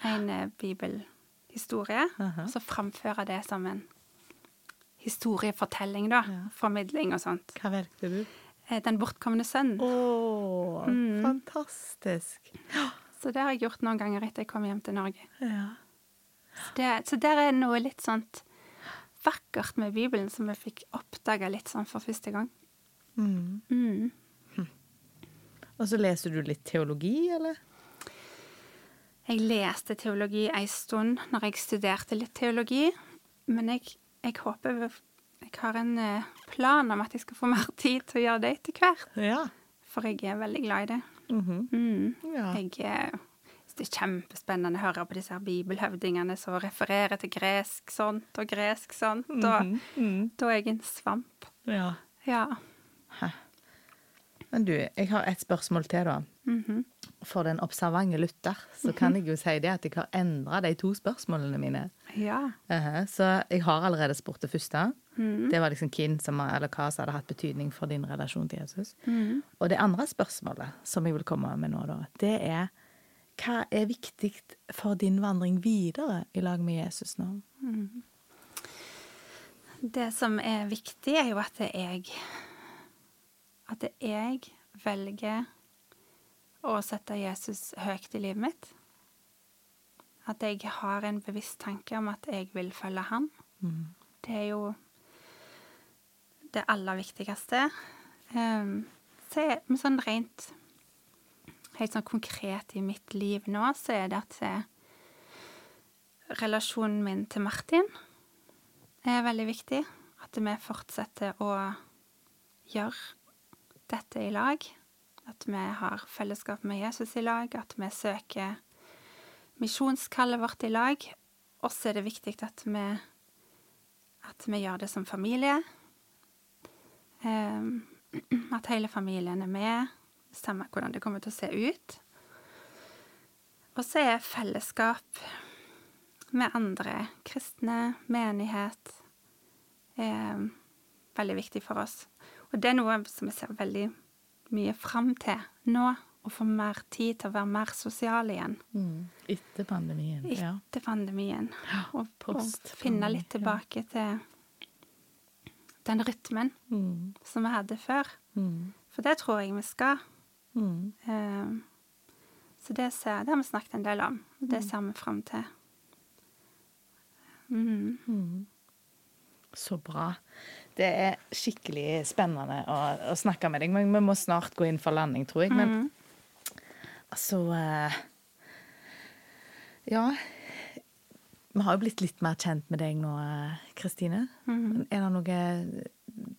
en eh, bibelhistorie. Aha. Og så framføre det som en historiefortelling, da. Ja. Formidling og sånt. Hva valgte du? Eh, Den bortkomne sønn. Å, Mm. fantastisk. Så det har jeg gjort noen ganger etter jeg kom hjem til Norge. Ja. Så, det, så der er noe litt sånt vakkert med Bibelen som jeg fikk oppdaga litt sånn for første gang. Mm. Mm. Og så leser du litt teologi, eller? Jeg leste teologi ei stund når jeg studerte litt teologi, men jeg, jeg håper Jeg har en eh, plan om at jeg skal få mer tid til å gjøre det etter hvert, Ja. for jeg er veldig glad i det. Mhm. Mm. ja. Jeg eh, det er kjempespennende å høre på disse her bibelhøvdingene som refererer til gresk sånt og gresk sånt, og mm Mhm. da er jeg en svamp. ja. Ja. Men du, jeg har et spørsmål til, da. Mhm. For den observante lytter, så kan jeg jo si det at jeg har endra de to spørsmålene mine. Ja. Eh, Så jeg har allerede spurt det første. Mhm. Det var liksom hvem som, eller hva som hadde hatt betydning for din relasjon til Jesus. Mm. Og det andre spørsmålet som jeg vil komme med nå, da, det er hva er viktig for din vandring videre i lag med Jesus nå? Det som er viktig, er jo at det er jeg At det er jeg velger å sette Jesus høyt i livet mitt. At jeg har en bevisst tanke om at jeg vil følge han. Mm. Det er jo det aller viktigste. Um, så men sånn rent Helt sånn konkret i mitt liv nå, så er det at eh, relasjonen min til Martin er veldig viktig. At vi fortsetter å gjøre dette i lag. At vi har fellesskap med Jesus i lag. At vi søker misjonskallet vårt i lag. Også er det viktig at vi, at vi gjør det som familie. Ehm, at hele familien er med, samme hvordan det kommer til å se ut. Og så er fellesskap med andre kristne, menighet, er veldig viktig for oss. Og det er noe som jeg ser veldig mye fram til nå. Å få mer tid til å være mer sosial igjen Etter pandemien. Ja. etter pandemien. Og, og finne litt tilbake til den rytmen Mm. som vi hadde før. Mm. For det tror jeg vi skal. Mm. Eh, så det, ser, det har vi snakket en del om. og Det ser vi fram til. Mm. Mm. Så bra. Det er skikkelig spennende å, å snakke med deg, men vi må snart gå inn for landing, tror jeg. Men Mm. altså uh, Ja. Vi har jo blitt litt mer kjent med deg nå, eh, Kristine. Mhm. Er det noe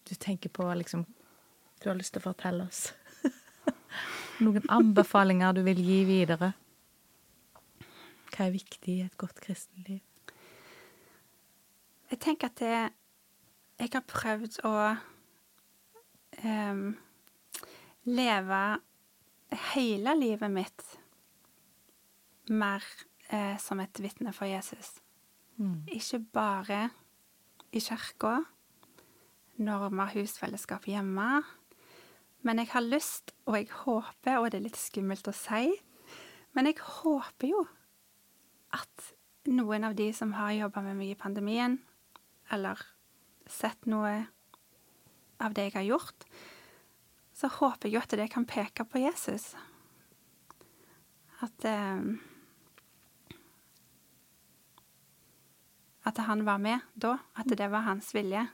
du tenker på liksom du har lyst til å fortelle oss? Noen anbefalinger du vil gi videre? Hva er viktig i et godt kristenliv? Jeg tenker at det, jeg har prøvd å um, leve hele livet mitt mer eh, som et vitne for Jesus. Mm. Ikke bare i kirka, når vi har husfellesskap hjemme. Men jeg har lyst, og jeg håper, og det er litt skummelt å si, men jeg håper jo at noen av de som har jobba med meg i pandemien, eller sett noe av det jeg har gjort, så håper jeg jo at det kan peke på Jesus. At eh, At han var med da. At det var hans vilje.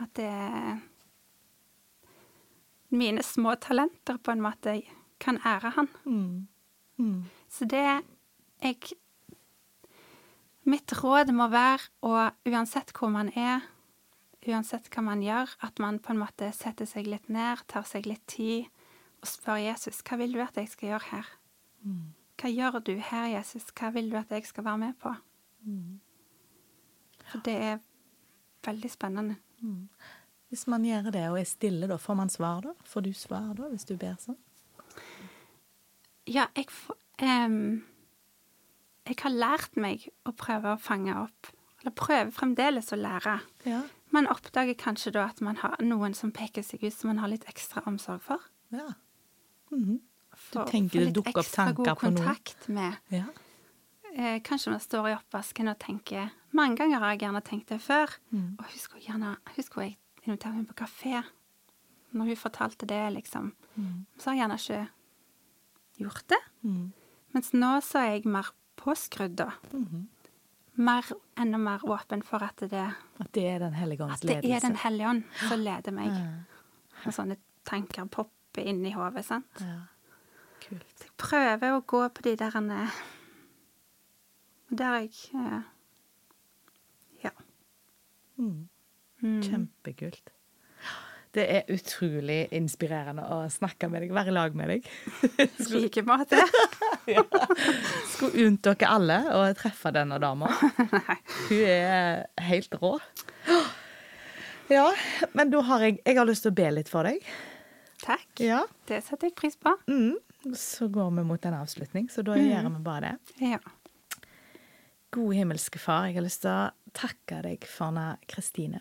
At det Mine små talenter på en måte kan ære han. Mm. Mm. Så det jeg Mitt råd må være å uansett hvor man er, uansett hva man gjør, at man på en måte setter seg litt ned, tar seg litt tid og spør Jesus hva vil du at jeg skal gjøre her? Mm. Hva gjør du her, Jesus? Hva vil du at jeg skal være med på? Mm. For det er veldig spennende. Mm. Hvis man gjør det og er stille, da, får man svar da? Får du svar da, hvis du ber sånn? Ja, jeg får um, Jeg har lært meg å prøve å fange opp, eller prøver fremdeles å lære. Ja. Man oppdager kanskje da at man har noen som peker seg ut som man har litt ekstra omsorg for. ja. du For å tenker det dukker opp tanker på noen? Få litt ekstra god kontakt med. ja. Eh, kanskje man står i oppvasken og tenker Mange ganger har jeg gjerne tenkt det før. Mm. Og husker hun gjerne Husker jeg inviterte henne på kafé. Når hun fortalte det, liksom. Mm. Så har jeg gjerne ikke gjort det. Mm. Mens nå så er jeg mer påskrudd, da. Mhm. Mer, enda mer åpen for at det, At det er Den hellige ånds at det er Den hellige ånd som leder meg. Ja. Når sånne tanker popper inn i hodet. sant? Ja. Kult. Jeg prøver å gå på de der eh, Der jeg eh, Ja. Mm. Mm. Kjempekult. Det er utrolig inspirerende å snakke med deg, være i lag med deg. I like måte. Skulle unnt dere alle å treffe denne dama. Hun er helt rå. Ja, men da har jeg Jeg har lyst til å be litt for deg. Takk. Ja. Det setter jeg pris på. Mm. Så går vi mot en avslutning, så da Mm. gjør vi bare det. Ja. Gode himmelske Far, jeg har lyst til å takke deg for henne, Kristine.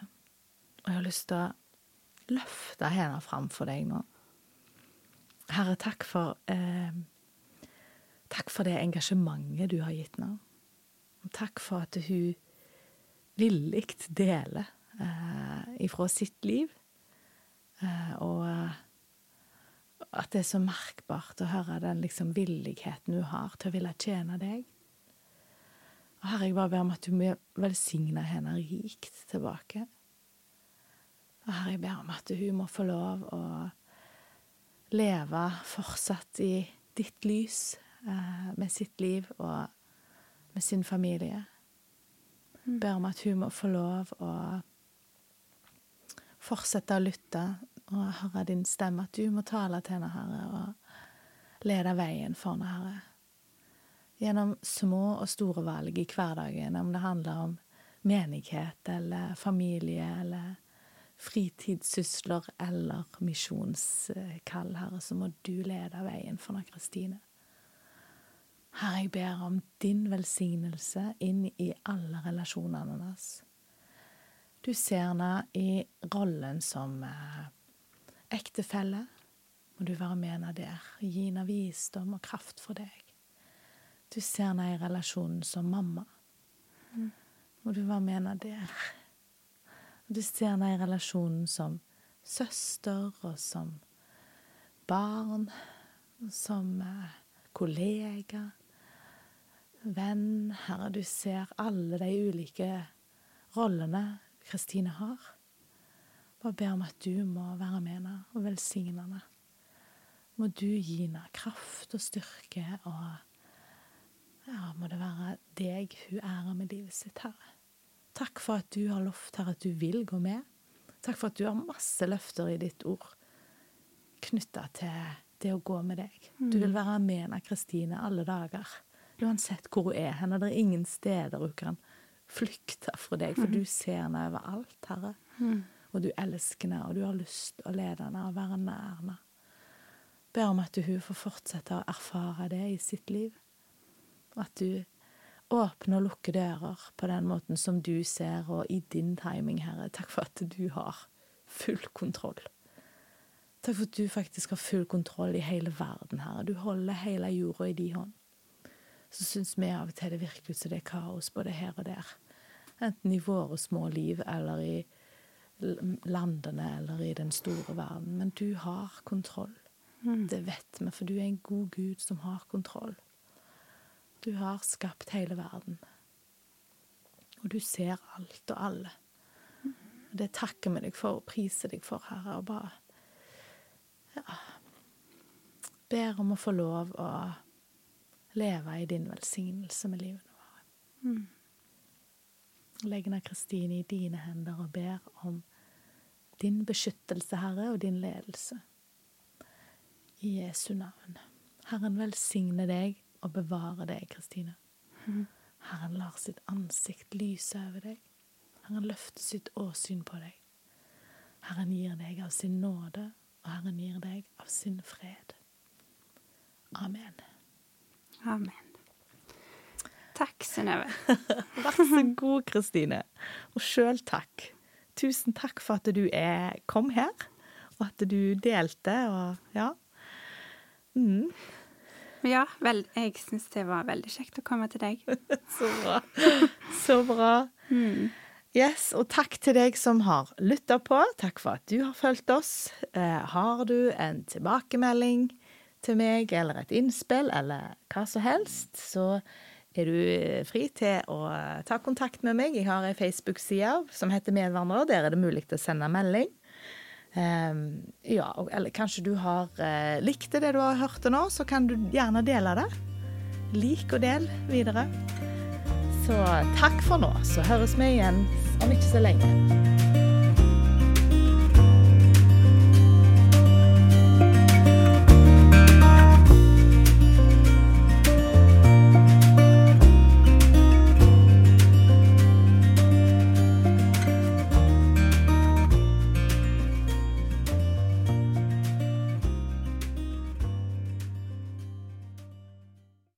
Og jeg har lyst til å løfte henne fram for deg nå. Herre, takk for eh, Takk for det engasjementet du har gitt henne. Takk for at hun villig deler eh, ifra sitt liv. Eh, og eh, at det er så merkbart å høre den liksom villigheten hun har til å ville tjene deg. Herre, jeg bare ber om at du må velsigne henne rikt tilbake. Og Herre, jeg ber om at hun må få lov å leve fortsatt i ditt lys, eh, med sitt liv og med sin familie. Jeg ber om at hun må få lov å fortsette å lytte og høre din stemme, at du må tale til henne, Herre, og lede veien for henne, Herre gjennom små og store valg i hverdagen, om det handler om menighet eller familie eller fritidssysler eller misjonskall, Herre, så må du lede veien for Anna Kristine. Herre, jeg ber om din velsignelse inn i alle relasjonene hennes. Du ser henne i rollen som eh, ektefelle. Må du være med henne der, gi henne visdom og kraft for deg. Du ser deg i relasjonen som mamma. Og du hva med henne der. Og du ser deg i relasjonen som søster og som barn, og som eh, kollega, venn. Herre, du ser alle de ulike rollene Kristine har. Bare ber om at du må være med henne og velsigne henne. Må du gi henne kraft og styrke og ja, må det være deg hun ærer med livet sitt, Herre. Takk for at du har lovt, Herre, at du vil gå med. Takk for at du har masse løfter i ditt ord knytta til det å gå med deg. Du vil være med Anna Kristine alle dager. Uansett hvor hun er hen, det er ingen steder hun kan flykte fra deg, for du ser henne overalt, Herre. Og du elsker henne, og du har lyst å lede henne og være nær henne. Ber om at hun får fortsette å erfare det i sitt liv. At du åpner og lukker dører på den måten som du ser, og i din timing, Herre. Takk for at du har full kontroll. Takk for at du faktisk har full kontroll i hele verden, Herre. Du holder hele jorda i din hånd. Så syns vi av og til det virker ut som det er kaos både her og der. Enten i våre små liv eller i landene eller i den store verden. Men du har kontroll. Mm. Det vet vi, for du er en god Gud som har kontroll. Du har skapt hele verden. Og du ser alt og alle. Det takker vi deg for og priser deg for, Herre, og bare ja, ber om å få lov å leve i din velsignelse med livene våre. Mm. Legger ned Kristine i dine hender og ber om din beskyttelse, Herre, og din ledelse. I Jesu navn. Herren velsigne deg og bevare deg, Kristine. Mm. Herren lar sitt ansikt lyse over deg. Herren løfter sitt åsyn på deg. Herren gir deg av sin nåde, og Herren gir deg av sin fred. Amen. Amen. Takk, Synnøve. Vær så god, Kristine. Og sjøl takk. Tusen takk for at du er, kom her, og at du delte, og ja. Mm. Ja, vel, jeg syns det var veldig kjekt å komme til deg. Så bra. Så bra. Mm. Yes, og takk til deg som har lytta på. Takk for at du har fulgt oss. Eh, har du en tilbakemelding til meg, eller et innspill, eller hva som helst, så er du fri til å ta kontakt med meg. Jeg har ei Facebook-side som heter Medvandrer. Der er det mulig å sende melding. Um, ja, eller kanskje du har uh, likt det du har hørt det nå, så kan du gjerne dele det. Lik og del videre. Så takk for nå, så høres vi igjen om ikke så lenge.